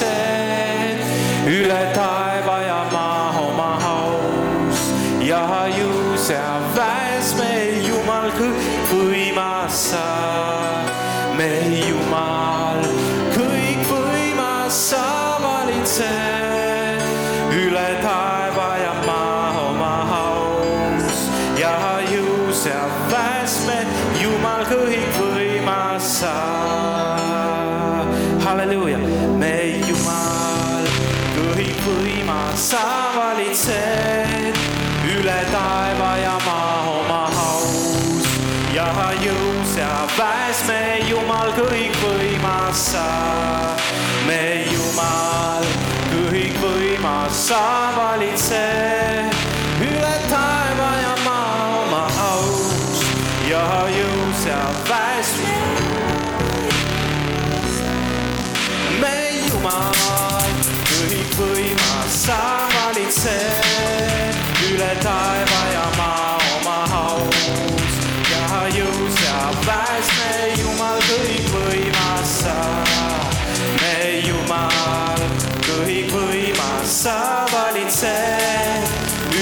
valitsed üle taeva ja maa oma aus ja juuse väes meil Jumal kõikvõimas sa, meil Jumal kõikvõimas sa valitsed üle taeva ja maa oma aus ja juuse väes meil Jumal kõikvõimas sa. Hallelujah. May kõikvõimas, sa valitsed üle taeva ja maa oma aus ja jõus ja päästme Jumal kõikvõimas sa. me Jumal kõikvõimas, sa valitsed üle taeva ja maa oma aus ja jõus ja päästme. me Jumal kõikvõimas sa. me Jumal kõikvõimas, sa valitsed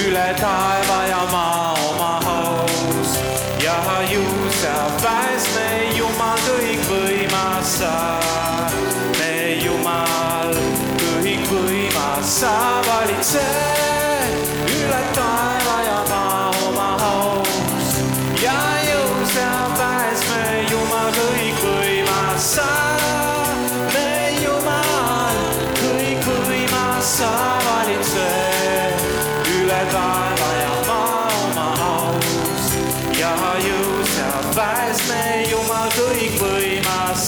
üle taeva ja maa oma aus ja jõus ja päästme Jumal kõikvõimas sa. me Jumal kõikvõimas, sa valitsed üle taeva kõikvõimas sa. me Jumal kõikvõimas,